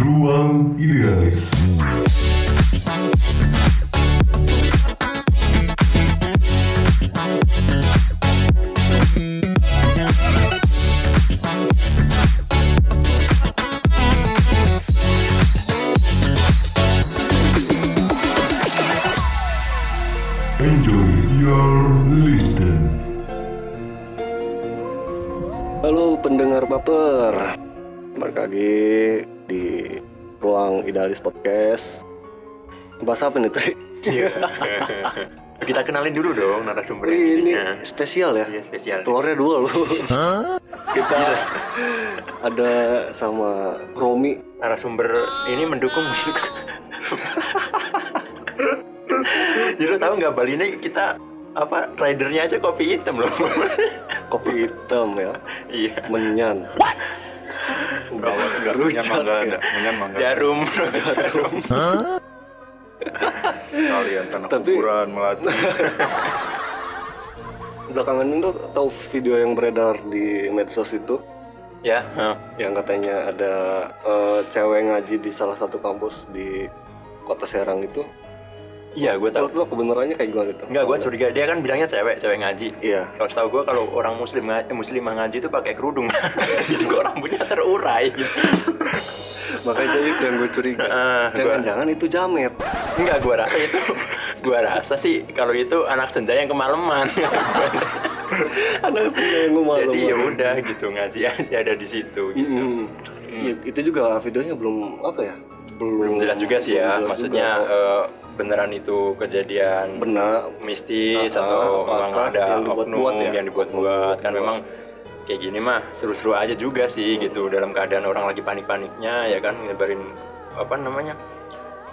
Ruang Idealis. Apa nih Tri? Iya. Kita kenalin dulu dong narasumber yang Ini ininya. spesial ya Iya spesial. Telurnya dua loh Kita ada sama Romi Narasumber ini mendukung. Jadi lo tahu nggak Bali ini kita apa ridernya aja kopi hitam loh. Kopi hitam ya iya. Menyan Enggak, enggak, menyan enggak ya. ada, menyan enggak. Jarum, jarum. Sekalian tanah Tapi- kuburan melati. Belakangan ini lo tahu video yang beredar di medsos itu ya. Yang katanya ada eh, cewek ngaji di salah satu kampus di kota Serang itu Iya, gue tahu. Lo kebenarannya kayak gimana itu? Enggak, gue curiga dia kan bilangnya cewek, cewek ngaji. Iya Kalau setahu gue kalau orang muslim nga- eh, muslimah ngaji itu pakai kerudung. Jadi gue rambutnya terurai. Makanya itu yang gue curiga Ah, Jangan-jangan itu jamet Enggak, gua rasa itu gua rasa sih kalau itu anak senja yang kemalaman. Anak sih yang gue malu Jadi ya udah gitu ngaji aja ada di situ gitu. Ya, itu juga videonya belum apa ya? Belum jelas juga sih belum ya, maksudnya juga. eh, beneran itu kejadian benar mistis Ah, atau memang ada oknum ya? yang dibuat-buat kan memang kayak gini mah seru-seru aja juga sih gitu dalam keadaan orang lagi panik-paniknya ya kan nyebarin apa namanya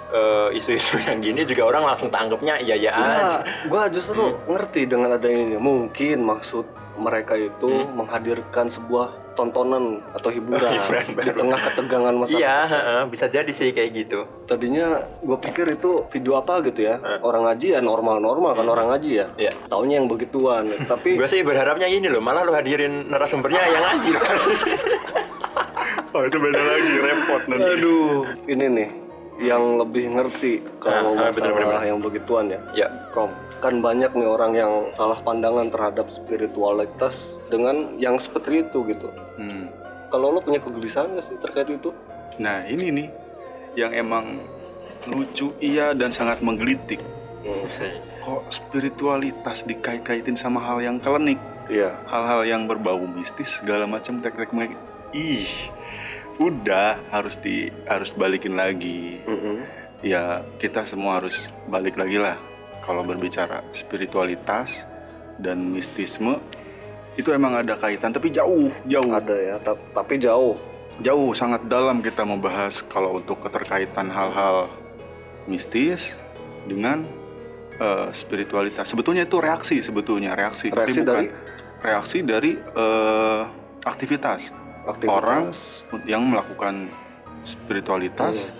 eh, isu-isu yang gini juga orang langsung tangkepnya iya iya aja Enggak, gue justru Hmm. ngerti dengan ada ini. Mungkin maksud mereka itu Hmm. menghadirkan sebuah tontonan atau hiburan, Hiburan di baru. tengah ketegangan masyarakat. Iya, heeh, bisa jadi sih kayak gitu. Tadinya gue pikir itu video apa gitu ya. Eh. Orang ngaji ya normal-normal kan Hmm. orang ngaji ya. Iya. Taunya yang begituan. Tapi Gue sih berharapnya gini loh, malah lo hadirin narasumbernya yang ngaji. Oh itu beda lagi, repot nanti. aduh, ini nih yang lebih ngerti kalau Ah, ah, masalah bener-bener. yang begituan ya. ya, Rom, kan banyak nih orang yang salah pandangan terhadap spiritualitas dengan yang seperti itu gitu. Hmm. Kalau lo punya kegelisahan nggak sih terkait itu? Nah ini nih yang emang lucu iya dan sangat menggelitik. Kok spiritualitas dikait-kaitin sama hal yang klinik, Iya. hal-hal yang berbau mistis segala macam tek-tek ih udah harus di harus balikin lagi. Mm-mm. ya kita semua harus balik lagi lah. Kalau berbicara spiritualitas dan mistisme itu emang ada kaitan tapi jauh jauh. Ada ya, ta- tapi jauh. jauh sangat dalam kita membahas kalau untuk keterkaitan hal-hal mistis dengan eh, spiritualitas. Sebetulnya itu reaksi sebetulnya reaksi, tapi Reaksi bukan dari? reaksi dari eh, aktivitas aktivitas. orang yang melakukan spiritualitas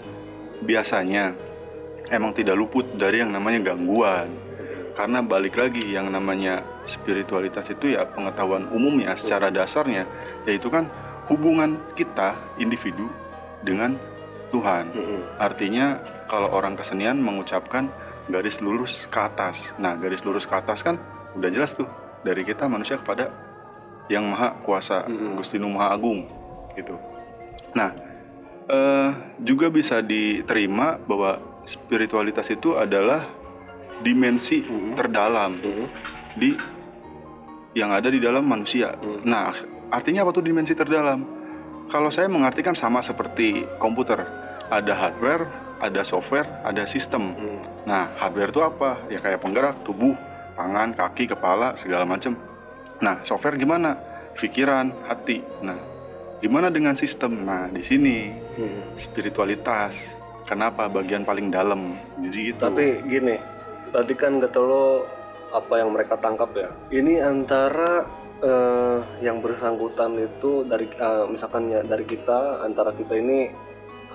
biasanya emang tidak luput dari yang namanya gangguan. Karena balik lagi yang namanya spiritualitas itu ya pengetahuan umumnya secara dasarnya yaitu kan hubungan kita individu dengan Tuhan. Mm-mm. artinya kalau orang kesenian mengucapkan garis lurus ke atas. Nah garis lurus ke atas kan udah jelas tuh dari kita manusia kepada yang maha kuasa Nu Maha Agung gitu nah eh, juga bisa diterima bahwa spiritualitas itu adalah dimensi Mm-mm. terdalam Mm-mm. di yang ada di dalam manusia. Hmm. Nah, artinya apa tuh dimensi terdalam? Kalau saya mengartikan sama seperti komputer, ada hardware, ada software, ada sistem. Mm. Nah, hardware itu apa? Ya kayak penggerak tubuh, tangan, kaki, kepala, segala macam. Nah, software gimana? Pikiran, hati. Nah, gimana dengan sistem? Nah, di sini Mm. spiritualitas. Kenapa bagian paling dalam? Jadi gitu. Tapi gini, tadi kan kata lo apa yang mereka tangkap ya. Ini antara eh, yang bersangkutan itu dari eh, misalkan ya dari kita antara kita ini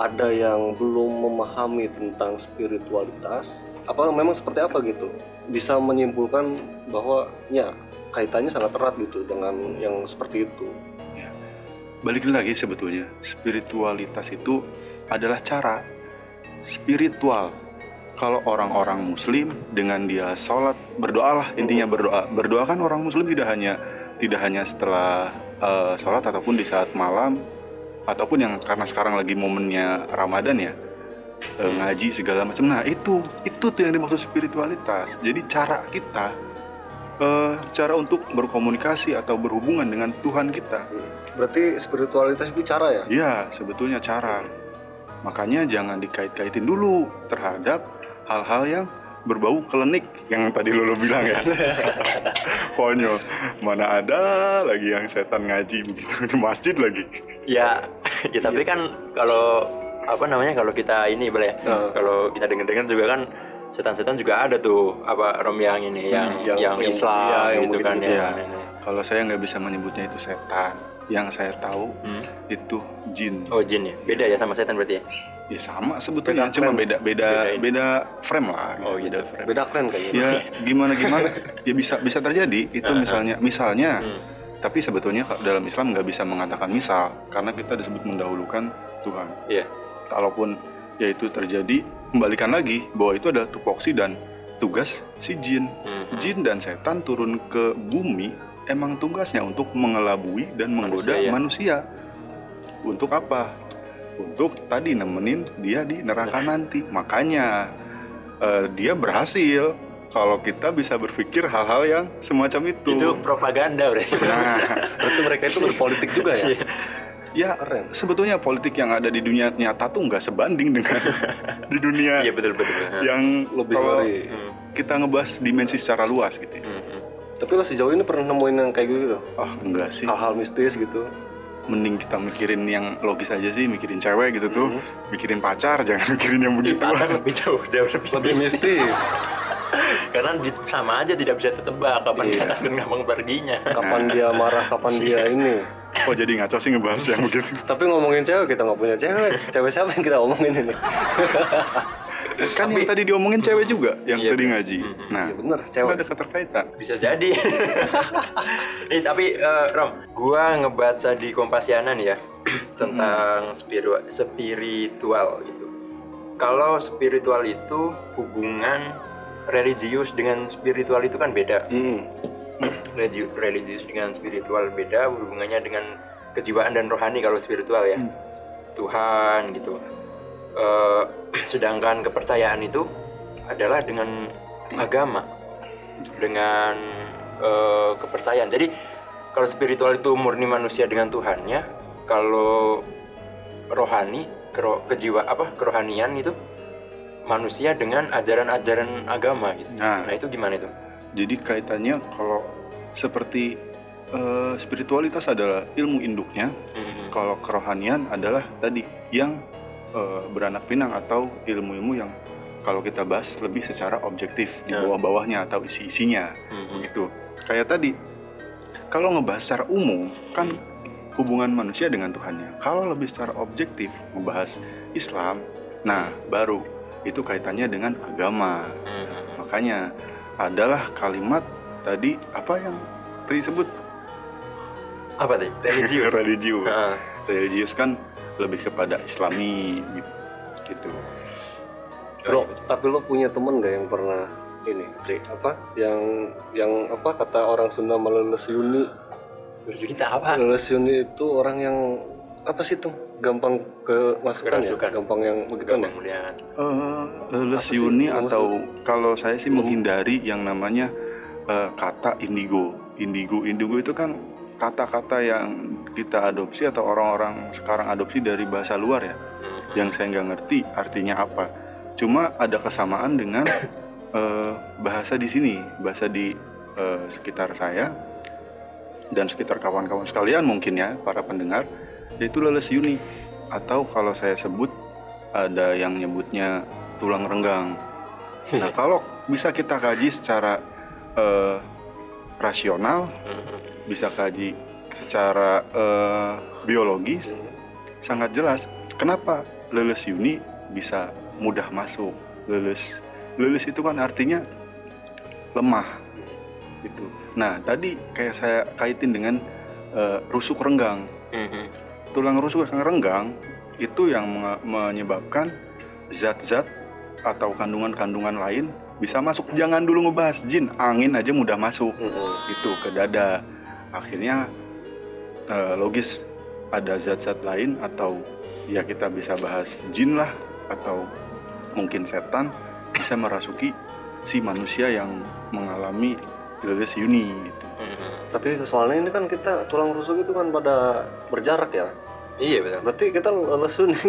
ada yang belum memahami tentang spiritualitas. Apa memang seperti apa gitu? Bisa menyimpulkan bahwa ya kaitannya sangat erat gitu dengan yang seperti itu. balik lagi sebetulnya spiritualitas itu adalah cara spiritual. Kalau orang-orang muslim dengan dia sholat berdoalah. Intinya berdoa berdoa. Kan orang muslim tidak hanya tidak hanya setelah eh, sholat ataupun di saat malam ataupun yang karena sekarang lagi momennya ramadan ya Hmm. ngaji segala macam. Nah itu itu tuh yang dimaksud spiritualitas. Jadi cara kita eh, cara untuk berkomunikasi atau berhubungan dengan Tuhan kita Berarti spiritualitas itu cara ya? Iya, sebetulnya cara. Makanya jangan dikait-kaitin dulu terhadap hal-hal yang berbau klinik yang tadi Lolo bilang ya. Konyol. Mana ada lagi yang setan ngaji begitu di masjid lagi. ya ya tapi kan kalau apa namanya kalau kita ini boleh ya Nah. kalau kita dengar-dengar juga kan setan-setan juga ada tuh apa rom yang ini yang yang- yang, yang- Islam iya, yang gitu kan ya Iya. Kalau saya nggak bisa menyebutnya itu setan. Yang saya tahu Hmm. itu jin. oh jin ya beda ya sama setan berarti ya Ya sama sebetulnya, Beda cuma frame. beda beda Beda beda frame lah. oh gitu Beda keren kayaknya. Ya gimana gimana ya bisa bisa terjadi itu misalnya misalnya Hmm. Tapi sebetulnya kalau dalam Islam nggak bisa mengatakan misal karena kita disebut mendahulukan Tuhan. Iya. Kalaupun ya itu terjadi, kembalikan lagi bahwa itu adalah tupoksi dan tugas si jin. Hmm. Jin dan setan turun ke bumi emang tugasnya untuk mengelabui dan menggoda Manusia, ya. manusia. Untuk apa? Untuk tadi nemenin dia di neraka nanti. Makanya eh, dia berhasil kalau kita bisa berpikir hal-hal yang semacam itu. itu propaganda berarti Nah, Berarti mereka itu berpolitik juga ya? ya Keren. sebetulnya politik yang ada di dunia nyata tuh nggak sebanding dengan di dunia iya betul betul yang Lebih kalau. Hmm. kita ngebahas dimensi secara luas gitu. ya. Hmm. hmm. Tapi lo sejauh ini pernah nemuin yang kayak gitu? Ah enggak sih, Hal-hal mistis gitu? mending kita mikirin yang logis aja sih, mikirin cewek gitu tuh, Mhm. mikirin pacar, jangan mikirin yang begitu. lebih jauh jauh lebih, Lebih mistis. karena di- sama aja tidak bisa ketebak kapan Iya. dia akan ngomong perginya Kapan dia marah, kapan dia ini. Oh jadi ngaco sih ngebahas yang begitu. Tapi ngomongin cewek, kita nggak punya cewek. Cewek siapa yang kita omongin ini? Kan yang tadi diomongin cewek juga, yang Iya, tadi ngaji. Mhm. Nah, Iya bener, cewek. ada keterkaitan. bisa jadi Nih tapi eh, Rom gua ngebaca di Kompasiana nih ya tentang spiru- spiritual gitu kalau spiritual itu hubungan religius dengan spiritual itu kan beda. Hmm. Religi- religius dengan spiritual beda hubungannya dengan kejiwaan dan rohani kalau spiritual ya. Hmm. Tuhan gitu. Eh, sedangkan kepercayaan itu adalah dengan agama. Dengan eh, kepercayaan. Jadi kalau spiritual itu murni manusia dengan Tuhannya kalau rohani kero- kejiwa apa kerohanian itu manusia dengan ajaran-ajaran agama gitu Nah, nah itu gimana itu jadi kaitannya kalau seperti eh, spiritualitas adalah ilmu induknya, Mhm. kalau kerohanian adalah tadi yang eh, beranak pinang atau ilmu-ilmu yang kalau kita bahas lebih secara objektif di Ya. bawah-bawahnya atau isi-isinya Mhm. gitu. Kayak tadi kalau ngebahas secara umum kan hubungan manusia dengan Tuhannya. Kalau lebih secara objektif membahas Islam, nah baru itu kaitannya dengan agama. Mhm. Makanya adalah kalimat tadi apa yang tadi disebut apa tadi religius religius. Heeh. Religius kan lebih kepada Islami gitu. Bro, tapi lo punya temen gak yang pernah ini, Dri, apa? Yang yang apa kata orang Sunda meleles Yuni? Berjuta apa? Meleles Yuni itu orang yang apa sih tuh? Gampang ke masukan ya? Gampang yang begitu ya? Kemudian Eh, leles Apa sih Yuni atau kalau saya sih Hmm. menghindari yang namanya eh, kata indigo. Indigo, indigo itu kan kata-kata yang kita adopsi atau orang-orang sekarang adopsi dari bahasa luar ya, Mhm. yang saya nggak ngerti artinya apa. Cuma ada kesamaan dengan eh, bahasa di sini, bahasa di eh, sekitar saya dan sekitar kawan-kawan sekalian mungkin ya para pendengar, yaitu leles Yuni atau kalau saya sebut ada yang nyebutnya tulang renggang. Nah, kalau bisa kita kaji secara eh, rasional, bisa kaji secara eh, biologis, sangat jelas. Kenapa leles Yuni bisa mudah masuk? Leles, leles itu kan artinya lemah, gitu. Nah, tadi kayak saya kaitin dengan eh, rusuk renggang. Mhm. Tulang rusuk yang renggang itu yang menyebabkan zat-zat atau kandungan-kandungan lain bisa masuk. Jangan dulu ngebahas jin, angin aja mudah masuk Mm-mm. itu ke dada. Akhirnya eh, logis ada zat-zat lain atau ya kita bisa bahas jin lah atau mungkin setan bisa merasuki si manusia yang mengalami rilis Yuni gitu. Mhm. Tapi soalnya ini kan kita tulang rusuk itu kan pada berjarak ya. Iya betul. Berarti kita lesu nih.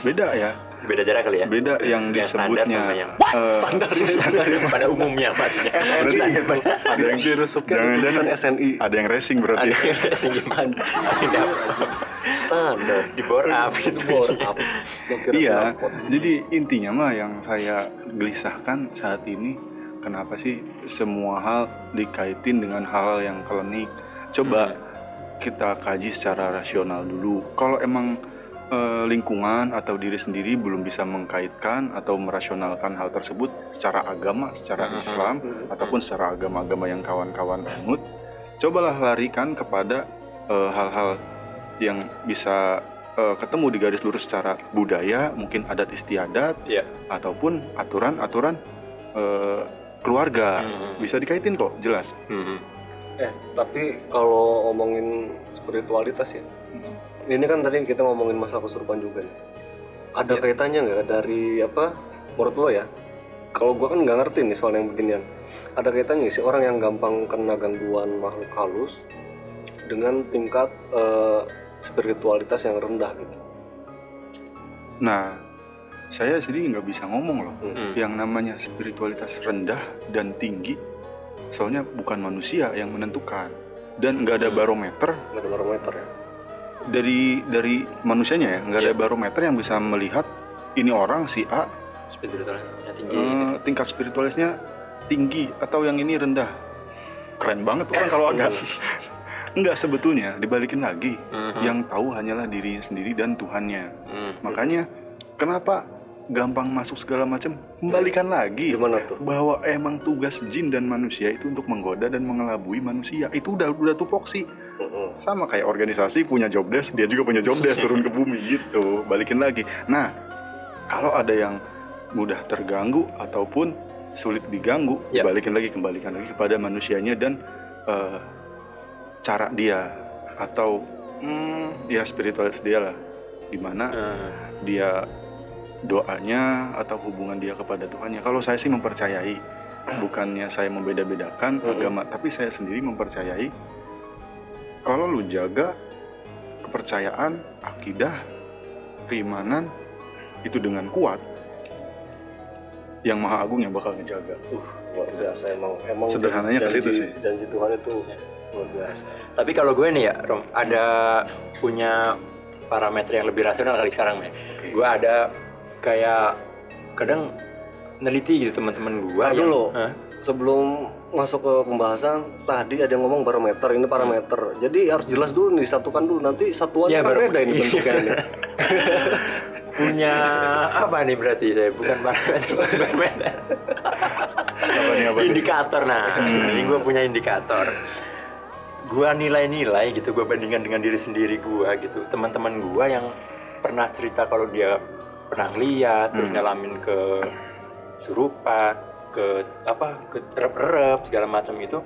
Beda ya, Beda jarak kali ya. beda yang Yang standar disebutnya sama yang eh, Standar standar pada umumnya maksudnya. SNI. Standar pada ada yang Dirusuknya Jangan-jangan tulisan SNI. ada yang racing berarti. ada yang racing ada Standar. di bore up gitu. Bore up. Iya, jadi intinya mah yang saya gelisahkan saat ini kenapa sih semua hal dikaitin dengan hal yang klinik. Coba Hmm. kita kaji secara rasional dulu. Kalau emang eh, lingkungan atau diri sendiri belum bisa mengkaitkan atau merasionalkan hal tersebut secara agama, secara Hmm. Islam Hmm. ataupun secara agama-agama yang kawan-kawan anut, cobalah larikan kepada eh, hal-hal yang bisa eh, ketemu di garis lurus secara budaya, mungkin adat istiadat, Iya. ataupun aturan-aturan eh, keluarga. Mhm. Bisa dikaitin kok, jelas. Mhm. Eh, tapi kalau ngomongin spiritualitas ya. Ini kan tadi kita ngomongin masalah kesurupan juga nih. Ada Iya. kaitannya nggak dari apa? Menurut lo ya? Kalau gua kan nggak ngerti nih soal yang beginian. Ada kaitannya sih orang yang gampang kena gangguan makhluk halus dengan tingkat eh, spiritualitas yang rendah gitu. Nah, saya sendiri nggak bisa ngomong loh. Hmm. Yang namanya spiritualitas rendah dan tinggi, soalnya bukan manusia yang menentukan. Dan nggak ada Hmm. barometer Nggak ada barometer ya. dari dari manusianya ya, nggak ada Iya. barometer yang bisa melihat ini orang si A Spiritualitasnya tinggi. eh, tingkat spiritualisnya tinggi atau yang ini rendah. Keren banget orang kalau agak Enggak sebetulnya dibalikin lagi Mhm. yang tahu hanyalah dirinya sendiri dan Tuhannya. Mhm. Makanya kenapa gampang masuk segala macam? Kembalikan lagi Gimana tuh? bahwa emang tugas jin dan manusia itu untuk menggoda dan mengelabui manusia. Itu udah udah tupoksi. Mm-mm. Sama kayak organisasi punya job desk, dia juga punya job desk turun ke bumi gitu. Balikin lagi. Nah, kalau ada yang mudah terganggu ataupun sulit diganggu, Ya. balikin lagi kembalikan lagi kepada manusianya dan eh, cara dia atau hmm, ya spiritualis dia lah, di mana Eh, dia doanya atau hubungan dia kepada Tuhannya. Kalau saya sih mempercayai, bukannya saya membeda-bedakan Mhm. agama, tapi saya sendiri mempercayai kalau lu jaga kepercayaan, akidah, keimanan itu dengan kuat, yang Maha Agung yang bakal ngejaga. Luar biasa emang emang Sederhananya ke janji, situ sih. janji Tuhan itu luar biasa. Tapi kalau gue nih ya, Rom, ada punya parameter yang lebih rasional kali sekarang ya. Gue ada kayak kadang neliti gitu teman-teman yang- dulu. Hah? Sebelum masuk ke pembahasan tadi ada yang ngomong barometer ini parameter. Jadi harus jelas dulu nih disatukan dulu nanti satuan Iya, kan beda ini iya. bentuknya ini. punya apa nih berarti saya bukan parameter parameter. Apa nih apa nih? indikator nah Hmm. ini gue punya indikator gue nilai-nilai gitu gue bandingkan dengan diri sendiri gue gitu teman-teman gue yang pernah cerita kalau dia pernah lihat terus Hmm. ngalamin ke surupan ke apa ke rep-rep segala macam itu.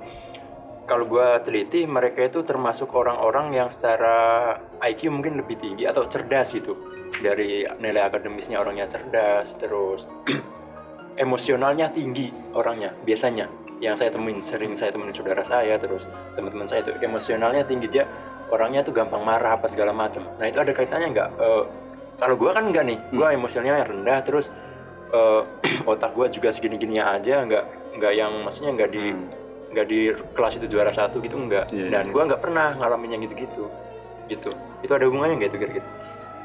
Kalau gue teliti mereka itu termasuk orang-orang yang secara IQ mungkin lebih tinggi atau cerdas gitu. Dari nilai akademisnya orangnya cerdas terus emosionalnya tinggi orangnya biasanya. Yang saya temuin sering saya temuin saudara saya terus teman-teman saya itu. Emosionalnya tinggi dia orangnya tuh gampang marah apa segala macam. Nah itu ada kaitannya nggak? Eh, kalau gue kan enggak nih gue emosionalnya rendah terus eh, otak gue juga segini-gini aja nggak nggak yang maksudnya nggak di Hmm. nggak di kelas itu juara satu gitu enggak. Iya, dan gue nggak pernah ngalamin yang gitu-gitu gitu. Itu ada hubungannya nggak itu kira-kira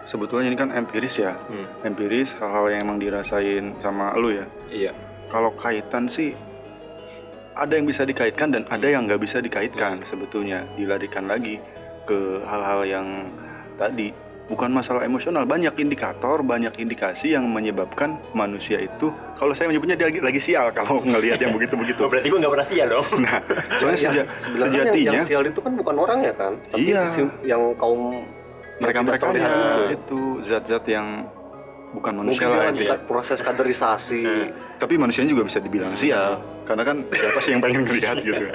Sebetulnya ini kan empiris ya, Hmm. empiris hal-hal yang emang dirasain sama lu ya. iya. Kalau kaitan sih ada yang bisa dikaitkan dan ada yang nggak bisa dikaitkan sebetulnya. Dilarikan lagi ke hal-hal yang tadi bukan masalah emosional banyak indikator banyak indikasi yang menyebabkan manusia itu kalau saya menyebutnya dia lagi, lagi sial kalau ngelihat yang begitu-begitu oh, berarti gue nggak pernah sial dong nah soalnya Ya, seja- sebenarnya yang, sejatinya yang sial itu kan bukan orang ya kan, tapi Iya. yang kaum mereka-mereka terlihat itu. itu zat-zat yang bukan manusia lah itu ya. proses kaderisasi. Hmm. Tapi manusianya juga bisa dibilang sial karena kan siapa sih yang pengen ngelihat gitu.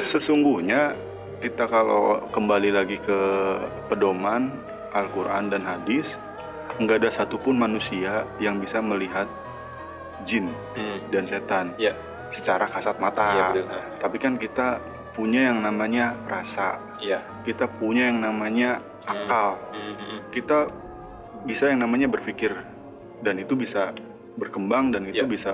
Sesungguhnya kita kalau kembali lagi ke pedoman Al-Quran dan hadis nggak ada satupun manusia yang bisa melihat jin Hmm. dan setan Iya. secara kasat mata. Iya betul. Ah, Tapi kan kita punya yang namanya rasa, Iya. kita punya yang namanya akal, Hmm, hmm, kita bisa yang namanya berpikir dan itu bisa berkembang dan itu Iya. bisa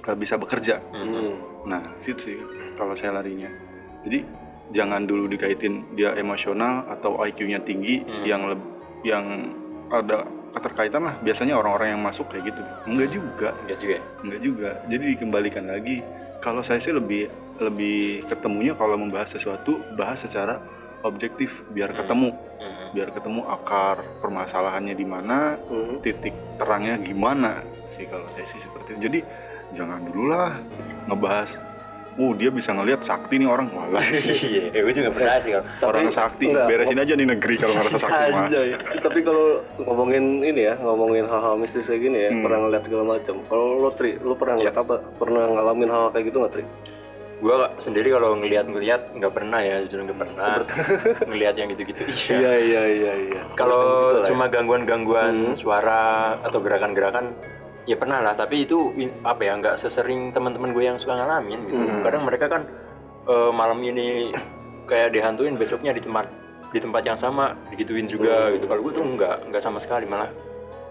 eh, bisa bekerja. Hmm. Nah, situ sih kalau saya larinya. Jadi jangan dulu dikaitin dia emosional atau IQ-nya tinggi Hmm. yang leb- yang ada keterkaitan lah. Biasanya orang-orang yang masuk kayak gitu. Enggak juga, Enggak juga ya? enggak juga. Jadi dikembalikan lagi. Kalau saya sih lebih lebih ketemunya kalau membahas sesuatu bahas secara objektif biar Hmm. ketemu, Hmm. biar ketemu akar permasalahannya di mana, Hmm. titik terangnya gimana sih kalau saya sih seperti itu. Jadi jangan dulu lah ngebahas oh dia bisa ngelihat sakti nih orang walah Iya, gue juga percaya sih kalau orang sakti enggak, beresin aja nih negeri kalau ngerasa sakti mah Anjay. Tapi kalau ngomongin ini ya, ngomongin hal-hal mistis kayak gini ya, Hmm. pernah ngeliat segala macam. Kalau lo Tri, lo pernah ngeliat Iya. apa? Pernah ngalamin hal kayak gitu nggak Tri? gue sendiri kalau ngelihat-ngelihat nggak pernah ya jujur nggak pernah ngelihat yang gitu-gitu iya iya iya iya. kalau Gitu ya. cuma gangguan-gangguan Hmm. suara atau gerakan-gerakan ya pernah lah tapi itu apa ya nggak sesering teman-teman gue yang suka ngalamin gitu. Hmm. kadang mereka kan eh, malam ini kayak dihantuin besoknya di tempat di tempat yang sama digituin juga Hmm. gitu. Kalau gue tuh nggak nggak sama sekali malah.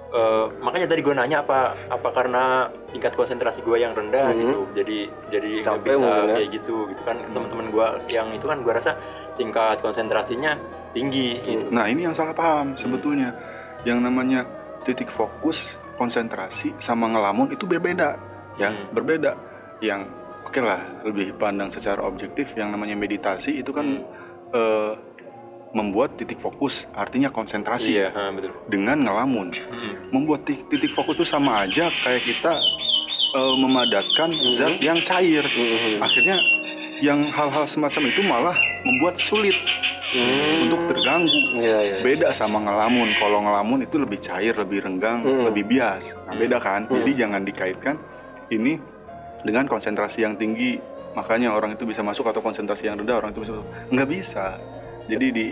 Eh, makanya tadi gue nanya apa apa karena tingkat konsentrasi gue yang rendah Hmm. gitu. Jadi jadi nggak bisa mungkin ya. kayak gitu gitu kan. Teman-teman gue yang itu kan gue rasa tingkat konsentrasinya tinggi gitu. Nah ini yang salah paham sebetulnya. Yang namanya titik fokus konsentrasi sama ngelamun itu berbeda ya Hmm. berbeda yang oke lah lebih pandang secara objektif yang namanya meditasi itu kan Hmm. eh, membuat titik fokus artinya konsentrasi iya ha, betul dengan ngelamun Hmm. membuat ti- titik fokus itu sama aja kayak kita eh, memadatkan Mhm. zat yang cair Hmm. akhirnya yang hal-hal semacam itu malah membuat sulit Hmm. untuk terganggu Iya iya. beda sama ngelamun kalau ngelamun itu lebih cair lebih renggang Hmm. lebih bias nah, Hmm. beda kan Hmm. jadi jangan dikaitkan ini dengan konsentrasi yang tinggi makanya orang itu bisa masuk atau konsentrasi yang rendah orang itu bisa masuk nggak bisa jadi di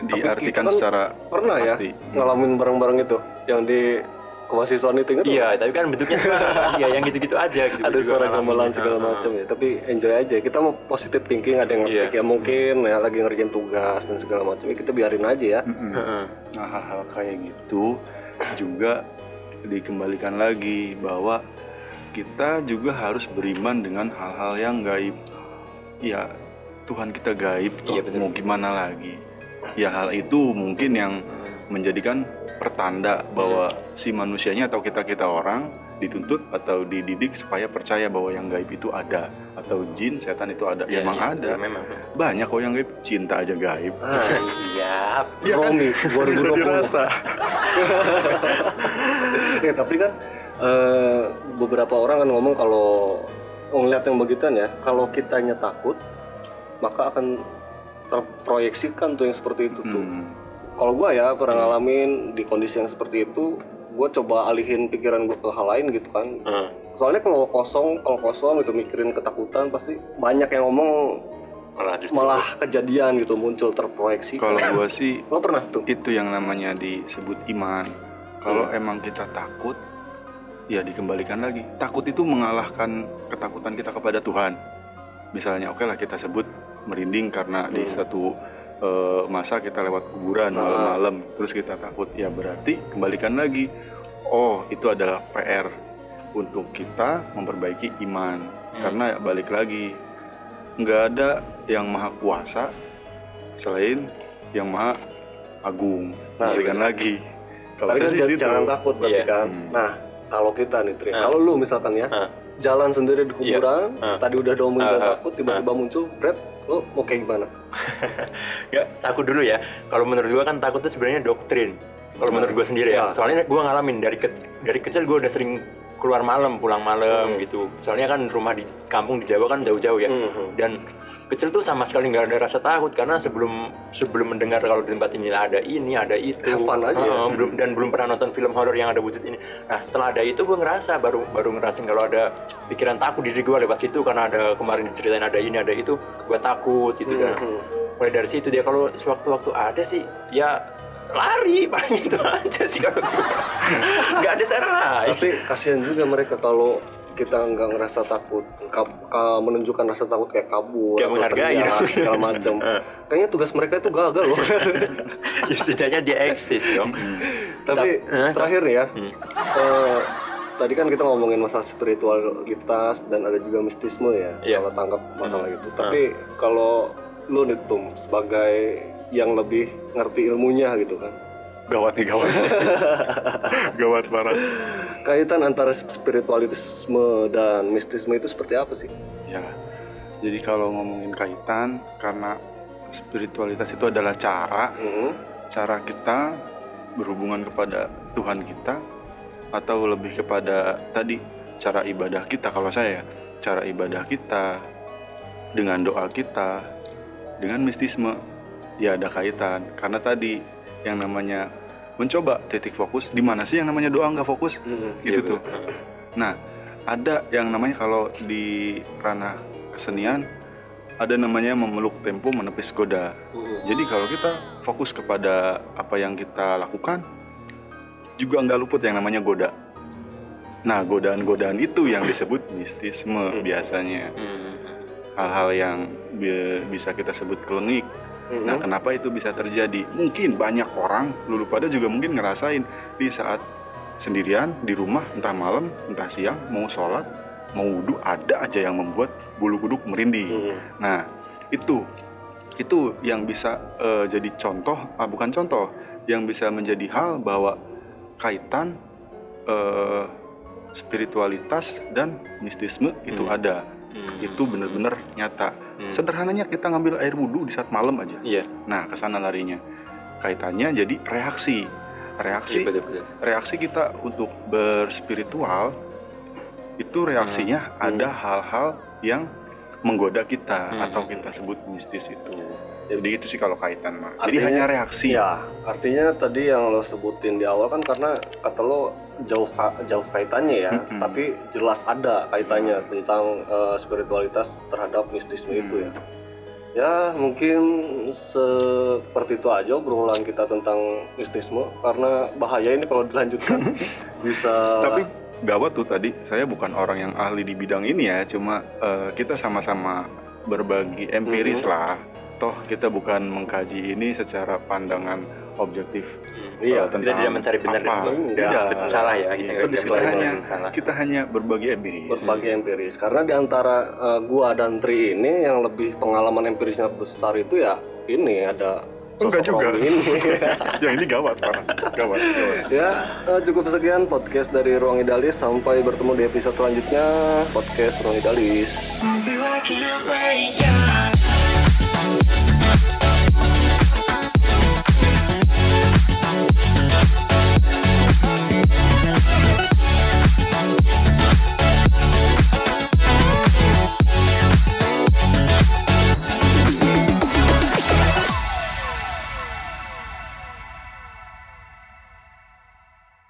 diartikan kan secara Pernah ya pasti ngalamin bareng-bareng itu yang di kemahasiswaan itu ingat? Iya, tapi kan bentuknya suara. iya, yang gitu-gitu aja gitu. ada suara gamelan segala ha. macam ya tapi enjoy aja kita mau positive thinking ada yang Iya. ngetik ya mungkin ya lagi ngerjain tugas dan segala macam ya kita biarin aja ya. Nah hal-hal kayak gitu juga dikembalikan lagi bahwa kita juga harus beriman dengan hal-hal yang gaib. Ya Tuhan kita gaib. Iya, mau gimana lagi? Ya hal itu mungkin yang menjadikan pertanda bahwa si manusianya atau kita kita orang dituntut atau dididik supaya percaya bahwa yang gaib itu ada atau jin setan itu ada. Ya, emang iya, ada. memang. Banyak kok yang gaib. Cinta aja gaib. ah, Siap. Iya kan? Romi Bisa 2020 dirasa. ya tapi kan eh, beberapa orang kan ngomong kalau ngeliat yang begituan ya kalau kitanya takut maka akan terproyeksikan tuh yang seperti itu tuh Hmm. Kalau gua ya pernah Hmm. ngalamin di kondisi yang seperti itu gue coba alihin pikiran gue ke hal lain gitu kan Heeh. soalnya kalau kosong kalau kosong gitu mikirin ketakutan pasti banyak yang ngomong Malah malah kejadian gitu muncul terproyeksi Kalau gua sih lo pernah tuh itu yang namanya disebut iman. Kalau Hmm. emang kita takut, ya dikembalikan lagi. Takut itu mengalahkan ketakutan kita kepada Tuhan. Misalnya, oke lah kita sebut merinding karena di Hmm. satu eh, masa kita lewat kuburan Ah. malam-malam, terus kita takut. Ya berarti kembalikan lagi. Oh, itu adalah PR untuk kita memperbaiki iman. Hmm. Karena balik lagi, nggak ada yang maha kuasa selain yang maha agung. Nah, Balikan lagi. Kalau kan jangan, jangan takut berarti Iya. kan. Hmm. Nah, kalau kita nih Tri, Ah. kalau lu misalkan ya, Ah. jalan sendiri di kuburan, Ah. tadi udah domong Ah, jangan ah, takut, tiba-tiba muncul, Brad, lu mau kayak gimana? ya takut dulu ya. Kalau menurut gua kan takut itu sebenarnya doktrin. Kalau menurut gua sendiri ya. Ya. Soalnya gua ngalamin dari ke- dari kecil gua udah sering keluar malam pulang malam gitu soalnya kan rumah di kampung di Jawa kan jauh-jauh ya Mhm. dan kecil tuh sama sekali nggak ada rasa takut karena sebelum sebelum mendengar kalau di tempat ini ada ini ada itu fun aja. Heeh, belum dan belum pernah nonton film horor yang ada wujud ini nah setelah ada itu gue ngerasa baru baru ngerasain kalau ada pikiran takut diri gue lewat situ karena ada kemarin diceritain ada ini ada itu gue takut gitu dan Mhm. mulai dari situ dia kalau sewaktu-waktu ada sih ya lari paling itu aja sih kalau nggak ada cara lain. Tapi kasihan juga mereka kalau kita nggak ngerasa takut kab- ka- menunjukkan rasa takut kayak kabur atau menghargai. teriak, dong. segala macam kayaknya tugas mereka itu gagal loh. Ya, setidaknya dia eksis dong tapi Eh, terakhir nih ya. Hmm. eh, tadi kan kita ngomongin masalah spiritualitas dan ada juga mistisme ya Iya. salah tangkap masalah Hmm. itu. Tapi kalau lu nih Tum sebagai yang lebih ngerti ilmunya gitu kan Gawat nih gawat. gawat parah. kaitan antara spiritualisme dan mistisme itu seperti apa sih? Ya. Jadi kalau ngomongin kaitan karena spiritualitas itu adalah cara Mhm. cara kita berhubungan kepada Tuhan kita atau lebih kepada tadi cara ibadah kita kalau saya cara ibadah kita dengan doa kita dengan mistisme ya ada kaitan karena tadi yang namanya mencoba titik fokus di mana sih yang namanya doa nggak fokus Mhm. gitu Iya, tuh nah ada yang namanya kalau di ranah kesenian ada namanya memeluk tempo menepis goda Mhm. jadi kalau kita fokus kepada apa yang kita lakukan, juga nggak luput yang namanya goda. Nah, godaan-godaan itu yang disebut mistisme Hmm. biasanya. Hmm. Hal-hal yang bi- bisa kita sebut klinik. Mhm. Nah, kenapa itu bisa terjadi? Mungkin banyak orang, lulu pada juga mungkin ngerasain di saat sendirian di rumah, entah malam, entah siang, mau sholat, mau wudhu, ada aja yang membuat bulu kuduk merinding. Mhm. Nah, itu itu yang bisa eh, jadi contoh, ah, bukan contoh, yang bisa menjadi hal bahwa kaitan eh, spiritualitas dan mistisme itu Hmm. ada. Hmm. Itu benar-benar nyata. Hmm. Sederhananya kita ngambil air wudhu di saat malam aja. Iya, Nah, ke sana larinya. Kaitannya jadi reaksi. Reaksi iya betul-betul. reaksi kita untuk berspiritual itu reaksinya Hmm. ada hal-hal yang menggoda kita Hmm. atau kita sebut mistis itu. Jadi itu sih kalau kaitan mah. Jadi Artinya- hanya reaksi. Ya, artinya tadi yang lo sebutin di awal kan karena kata lo jauh jauh kaitannya ya, Mm-mm. tapi jelas ada kaitannya tentang eh, spiritualitas terhadap mistisme itu Hmm. ya. Ya mungkin seperti itu aja obrolan kita tentang mistisme karena bahaya ini kalau dilanjutkan bisa. Tapi gawat tuh tadi saya bukan orang yang ahli di bidang ini ya, cuma eh, kita sama-sama berbagi empiris Mhm. lah. Toh kita bukan mengkaji ini secara pandangan objektif. Iya, eh, Kita tidak mencari benar dan apa. dan Tidak. betul salah ya. Kita Iya, nggak itu disclaimer. mencari hanya- salah. Kita hanya berbagi empiris. berbagi empiris karena di antara eh, gua dan Tri ini yang lebih pengalaman empirisnya besar itu ya ini ada Enggak sosok juga. Ini. yang ini gawat parah. Gawat, gawat. ya eh, cukup sekian podcast dari Ruang Idealis sampai bertemu di episode selanjutnya podcast Ruang Idealis